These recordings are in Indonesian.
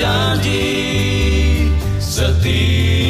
Berjanji setia.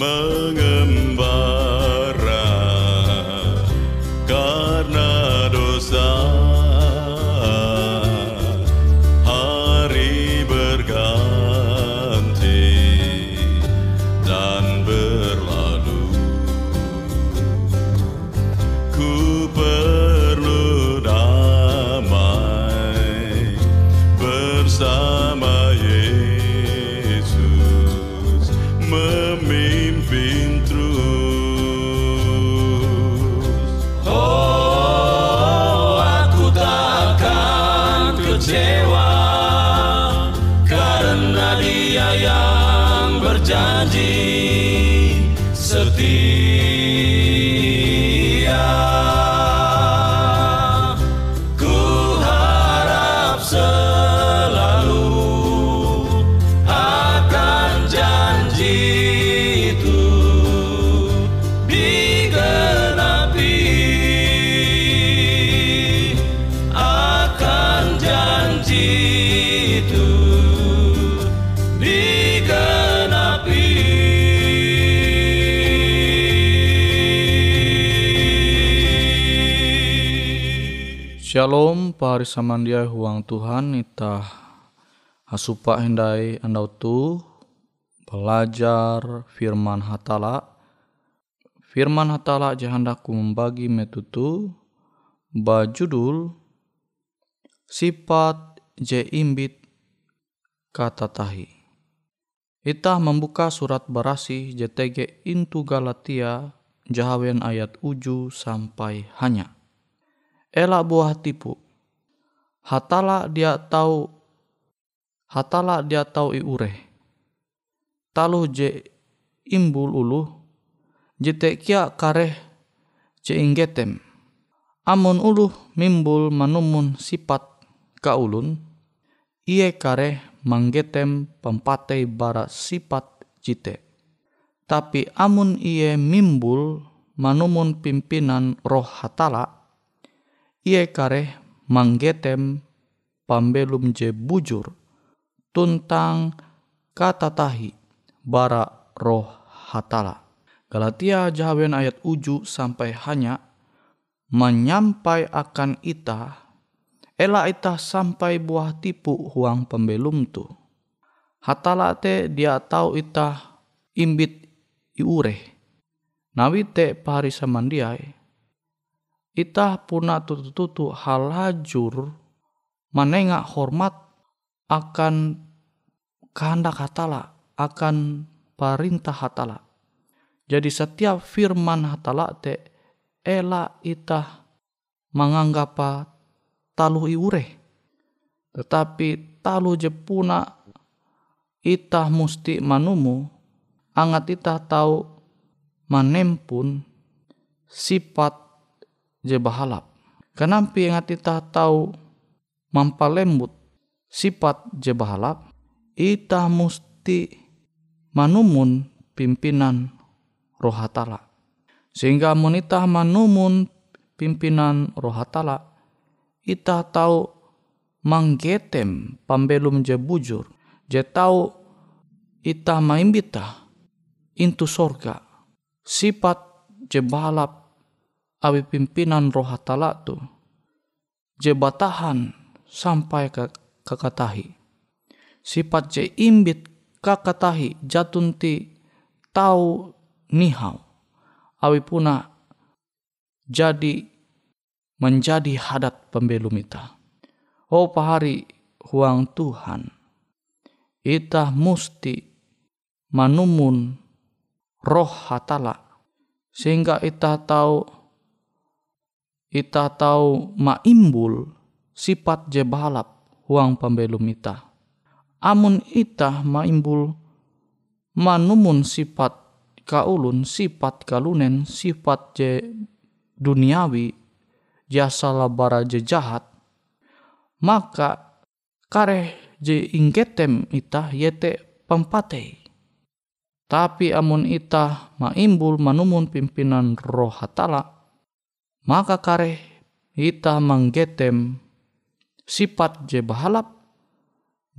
among Shalom pari samandia huang Tuhan ita hasupa hendai andau tu belajar firman hatala. Firman hatala jahandaku membagi metutu bajudul sifat je imbit kata tahi. Ita membuka surat berasi JTG Intu Galatia Jahawen ayat uju sampai hanya. Ela buah tipu. Hatala dia tahu hatala dia tahu iure. Talu je imbul ulu jete kia kareh je inggetem. Amun ulu mimbul manumun sifat kaulun iye kareh manggetem pempatai bara sifat jite tapi amun iye mimbul manumun pimpinan roh hatala, iye kare manggetem pambelum je bujur tuntang kata tahi bara roh hatala. Galatia jawen ayat uju sampai hanya menyampai akan ita ela ita sampai buah tipu huang pembelum tu. Hatala te dia tahu ita imbit iure. Nawi te pari samandiai. Ita puna tutu-tutu halajur menengak hormat akan kehendak hatala, akan perintah hatala. Jadi setiap firman hatala te ela ita menganggap talu iure. Tetapi talu jepuna ita musti manumu angat ita tahu manempun sifat je bahalap. Kenapa ingat ita tahu mampalembut sifat je bahalap, ita musti manumun pimpinan roh hatala. Sehingga monita manumun pimpinan roh hatala, ita tahu manggetem pambelum je bujur, je tahu ita maimbita intu sorga. Sifat je balap awi pimpinan roh hatala tu je batahan sampai ke kakatahi. Sifat je imbit kakatahi jatunti tau nihau awi puna jadi menjadi hadat pembelum ita. Oh pahari huang Tuhan, ita musti manumun roh hatala sehingga ita tahu ita tahu maimbul sifat je balap huang pembelum ita. Amun ita maimbul manumun sifat kaulun, sifat kalunen, sifat je duniawi, jasa labara je jahat, maka kare je inggetem ita yete pempatei tapi amun ita maimbul manumun pimpinan roh hatala, maka kare ita manggetem sifat je bahalap,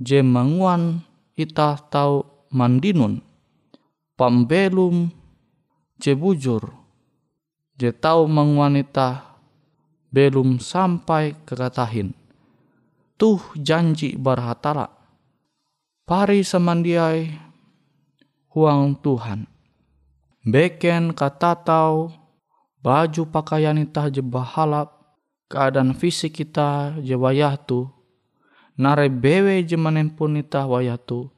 je manguan ita tau mandinun, pambelum je bujur, je tau manguan ita belum sampai kekatahin. Tuh janji barhatala. Pari samandiai huang Tuhan. Beken katatau baju pakaian itah je bahalap keadaan fisik kita je wayah tu. Nare bewe je menempun itah wayah tu.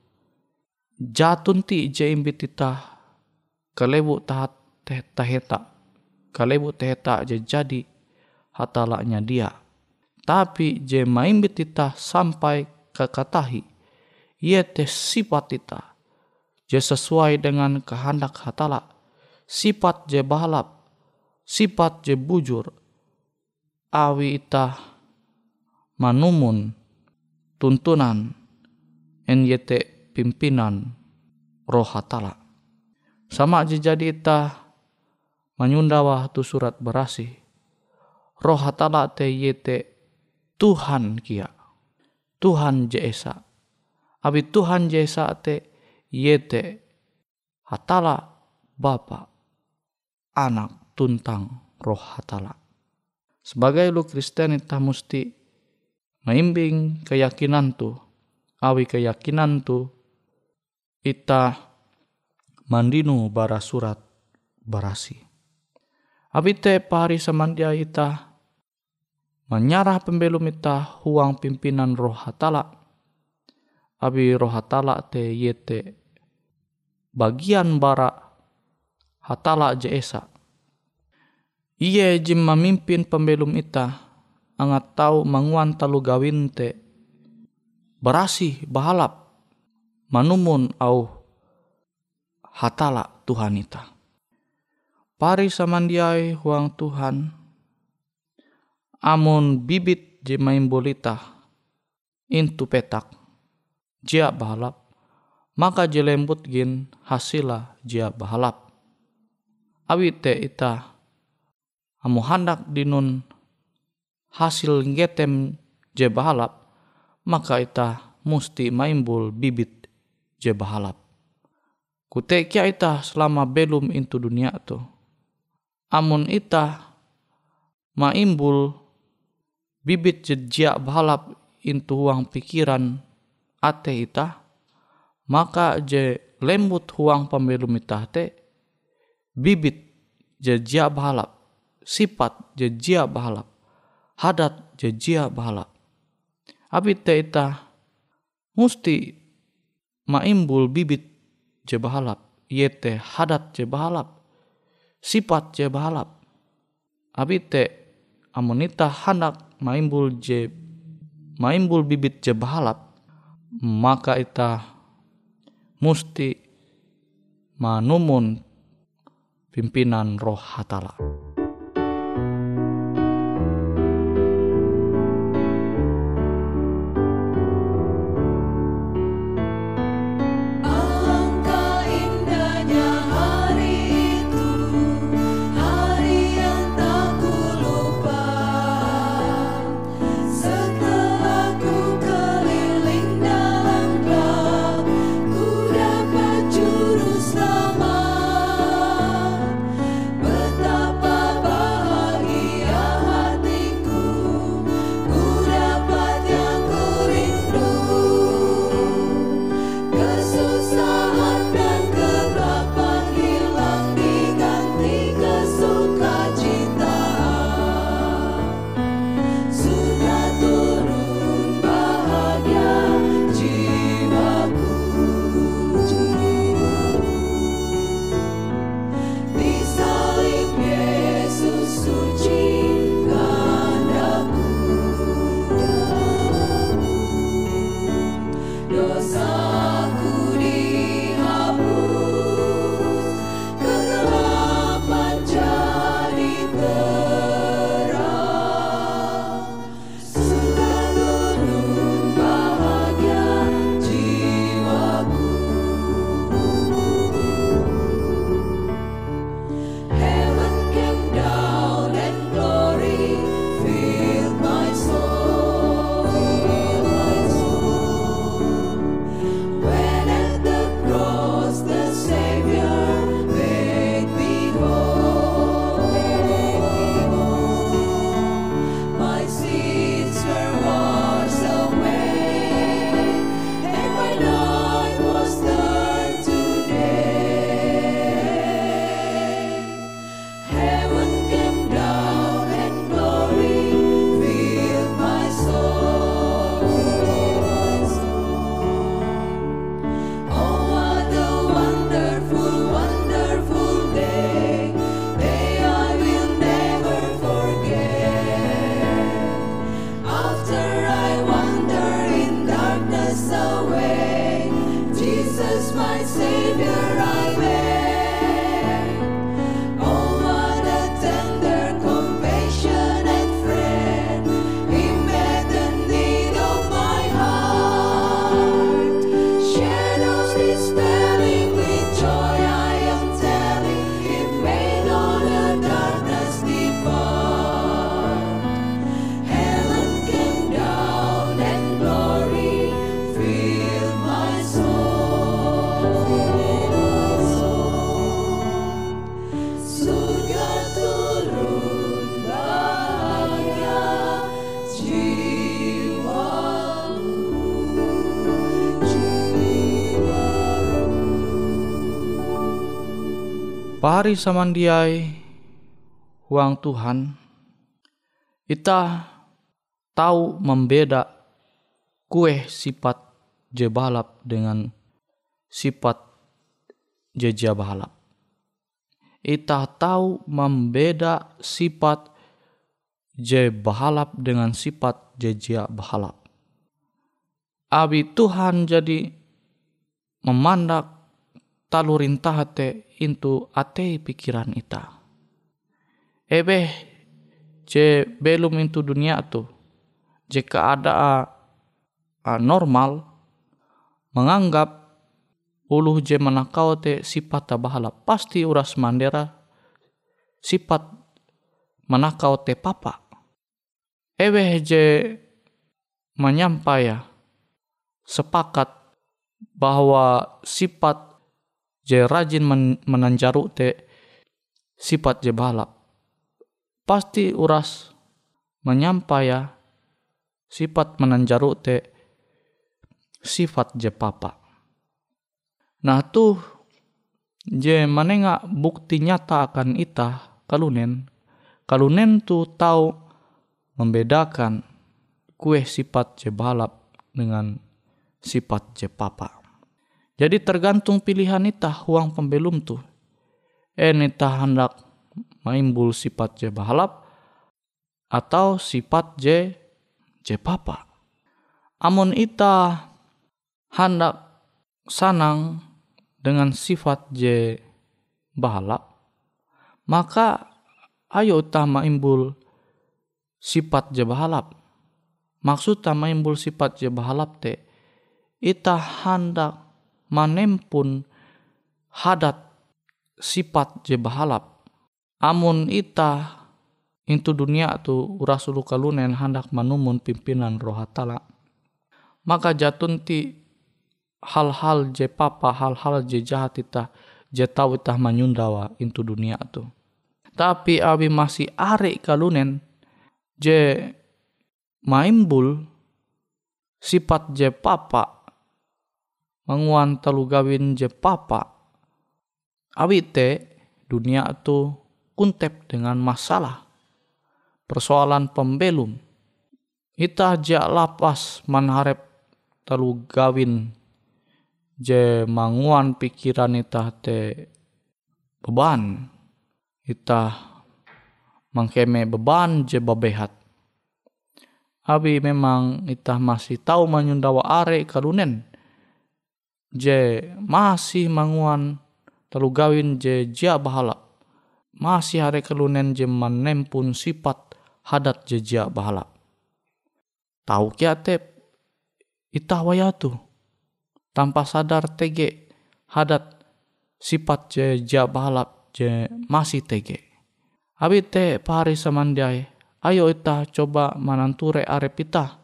Jatun ti je imbit itah kalebu tahat teh taheta kalebu teheta je jadi hatalaknya dia. Tapi je maimbit itah sampai ke katahi ia teh sifat itah. Je sesuai dengan kehendak hatala. Sifat je balap, sifat je bujur, awi ita manumun tuntunan NYT pimpinan roh hatala. Sama aja jadi ita menyundawa tu surat berasi. Roh hatala te yete Tuhan kia. Tuhan Jesa. Abi Tuhan Jesa te yete hatala bapa anak tuntang roh hatala. Sebagai lu Kristen kita mesti maimbing keyakinan tu, awi keyakinan tu, ita mandinu bara surat barasi. Abi te pari samandia ita menyarah pembelum ita huang pimpinan roh hatala. Abi roh hatala te yete bagian bara hatala je esa. Iye jim memimpin pembelum ita angat tahu manguan talu gawin te. Berasi bahalap. Manumun au hatala Tuhan ita. Pari samandiai huang Tuhan. Amun bibit je main bolita intu petak. Jia bahalap. Maka je lembut gin hasila jia bahalap. Awi te ita amu hendak dinun hasil ngetem je bahalap maka ita musti maimbul bibit je bahalap. Kutekia ita selama belum into dunia tu. Amun ita maimbul bibit jejak balap into huang pikiran ate ita, maka je lembut huang pembelum ita te bibit jejak balap sifat jejak balap hadat jejak balap Abi te ita musti maimbul bibit je bahalap yete hadat je bahalap sifat je bahalap abi te amonita hanak maimbul je maimbul bibit je bahalap maka ita musti manumun pimpinan roh hatala. Pari samandiai huang Tuhan, ita tahu membeda kue sifat je balap dengan sifat je jia balap. Ita tahu membeda sifat je balap dengan sifat je jia balap. Abi Tuhan jadi memandak talurintah te into ate pikiran ita. Ebe je belum into dunia tu jika ada uh, normal menganggap uluh je manakau te sifat bahala pasti uras mandera sifat manakau te papa. Ebe je menyampaikan sepakat bahwa sifat je rajin men menanjaru te sifat je balap. Pasti uras menyampaikan sifat menanjaru te sifat je papa. Nah tuh je manenga bukti nyata akan ita kalunen. Kalunen tu tahu membedakan kue sifat je balap dengan sifat je papa. Jadi tergantung pilihan ita uang pembelum tu. En ita hendak maimbul sifat je balap atau sifat je je papa. Amun ita hendak sanang dengan sifat je balap, maka ayo ita maimbul sifat je balap. Maksud maimbul sifat je balap te, ita hendak manempun hadat sifat je bahalap. Amun ita into dunia tu urasulu kalunen hendak manumun pimpinan roh hatala. Maka jatun ti hal-hal je papa, hal-hal je jahat ita, je tahu ita manyundawa into dunia tu. Tapi abi masih are kalunen je maimbul sifat je papa manguan telu gawin je papa. Awi te dunia tu kuntep dengan masalah. Persoalan pembelum. Ita ja lapas manharep telu gawin je manguan pikiran ita te beban. Ita mangkeme beban je babehat. Abi memang ita masih tahu menyundawa are kalunen je masih manguan telu gawin je jia bahala. Masih hari kelunen je manempun sifat hadat je jia bahala. Kia te itah wayatu tanpa sadar tege hadat sifat je jia bahala je masih tege. Abi te pari samandiai ayo ita coba mananture arep ita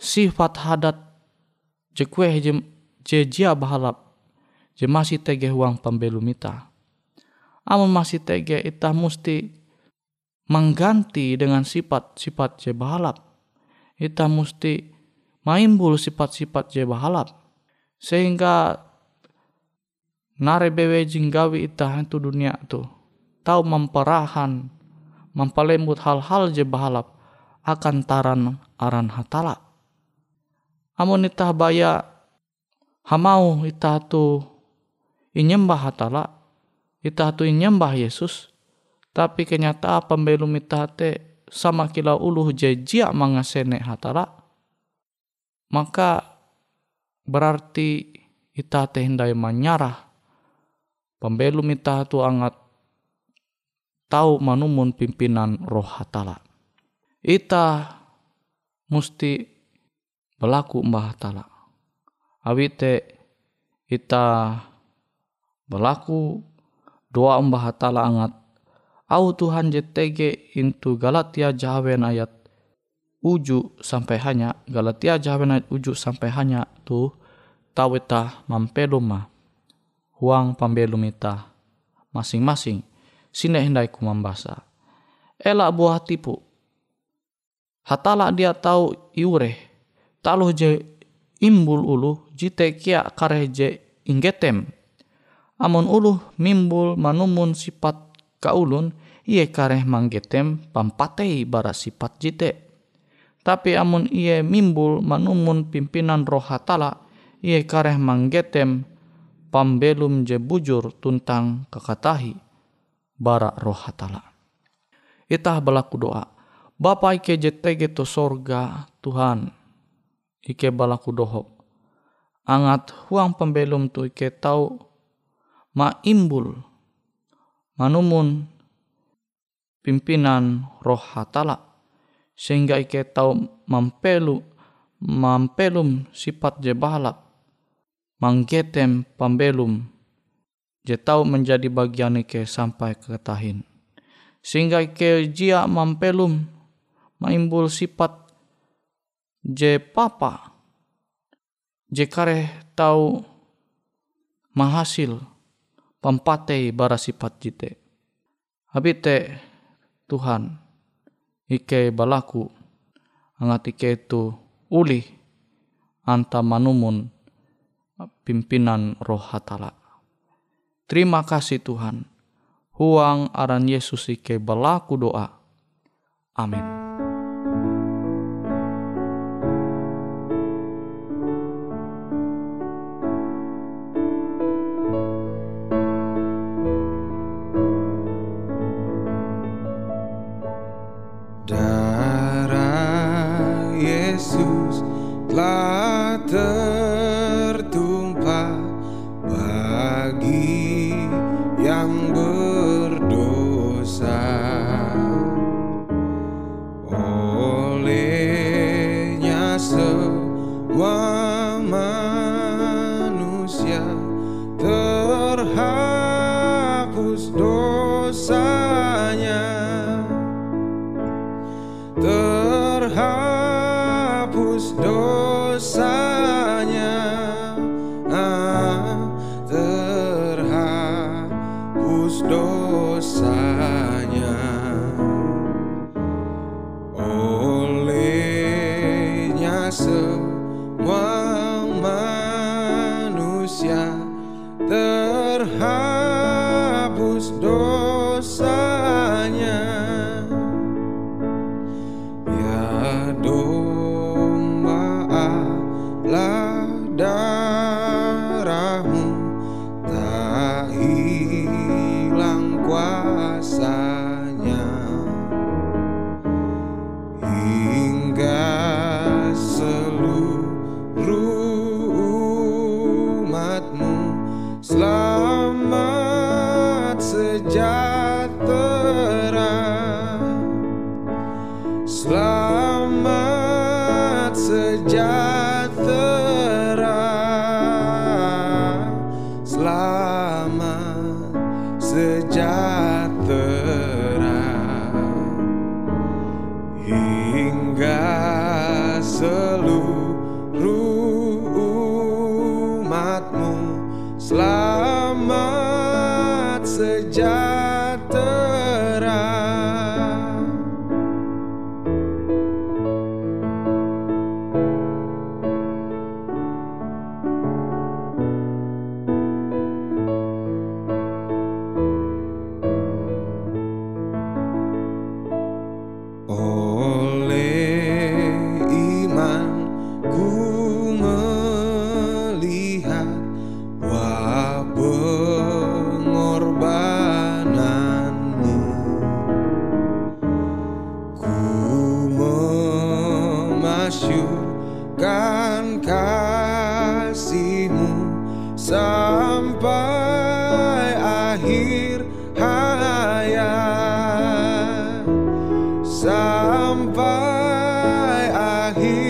sifat hadat je kue je je jia bahalap je masih tege huang pembelum ita. Amun masih tege ita musti mengganti dengan sifat-sifat je bahalap. Ita musti maimbul sifat-sifat je bahalap. Sehingga nare bewe jinggawi ita itu dunia tu. Tahu memperahan, mempalembut hal-hal je bahalap akan taran aran hatala. Amun ita baya hamau ita tu inyembah hatala ita tu inyembah Yesus. Tapi kenyataan pembelum ita te sama kila uluh jejia mangasene hatala? Maka berarti ita te hindai menyarah pembelum ita tu angat tahu manumun pimpinan roh hatala. Ita musti berlaku mbah hatala awite ita berlaku doa mbah hatala angat au Tuhan JTG into Galatia Jawen ayat uju sampai hanya Galatia Jawen ayat uju sampai hanya tu taweta mampeluma huang pambelum ita masing-masing sine hindai ku membasa elak buah tipu. Hatala dia tahu iure taluh je imbul ulu jite kia kareje inggetem Amun uluh mimbul manumun sifat kaulun, ia kareh manggetem pampatei bara sifat jite. Tapi amun ia mimbul manumun pimpinan roh hatala, ia kareh manggetem pambelum je bujur tuntang kekatahi bara roh hatala. Itah balaku doa. Bapa ike jetege to sorga Tuhan. Ike balaku dohop. Angat huang pembelum tu ike tau ma imbul manumun pimpinan roh hatala sehingga ike tau mampelu mampelum sifat je balap manggetem pambelum je tau menjadi bagian ike sampai ke tahin sehingga ike jia mampelum maimbul sifat je papa je kare tau mahasil pampatei bara sifat jite habite Tuhan ike balaku angat ike tu ulih anta manumun pimpinan roh hatala. Terima kasih Tuhan. Huang aran Yesus ike balaku doa. Amin. Yesus желание Selamat sejahtera sampai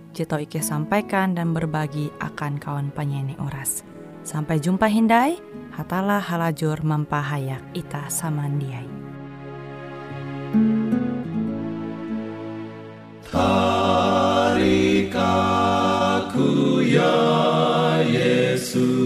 tau Ike sampaikan dan berbagi akan kawan penyanyi Uras. Sampai jumpa Hindai, hatalah halajur mempahayak Ita samandiai. Tarik aku ya Yesus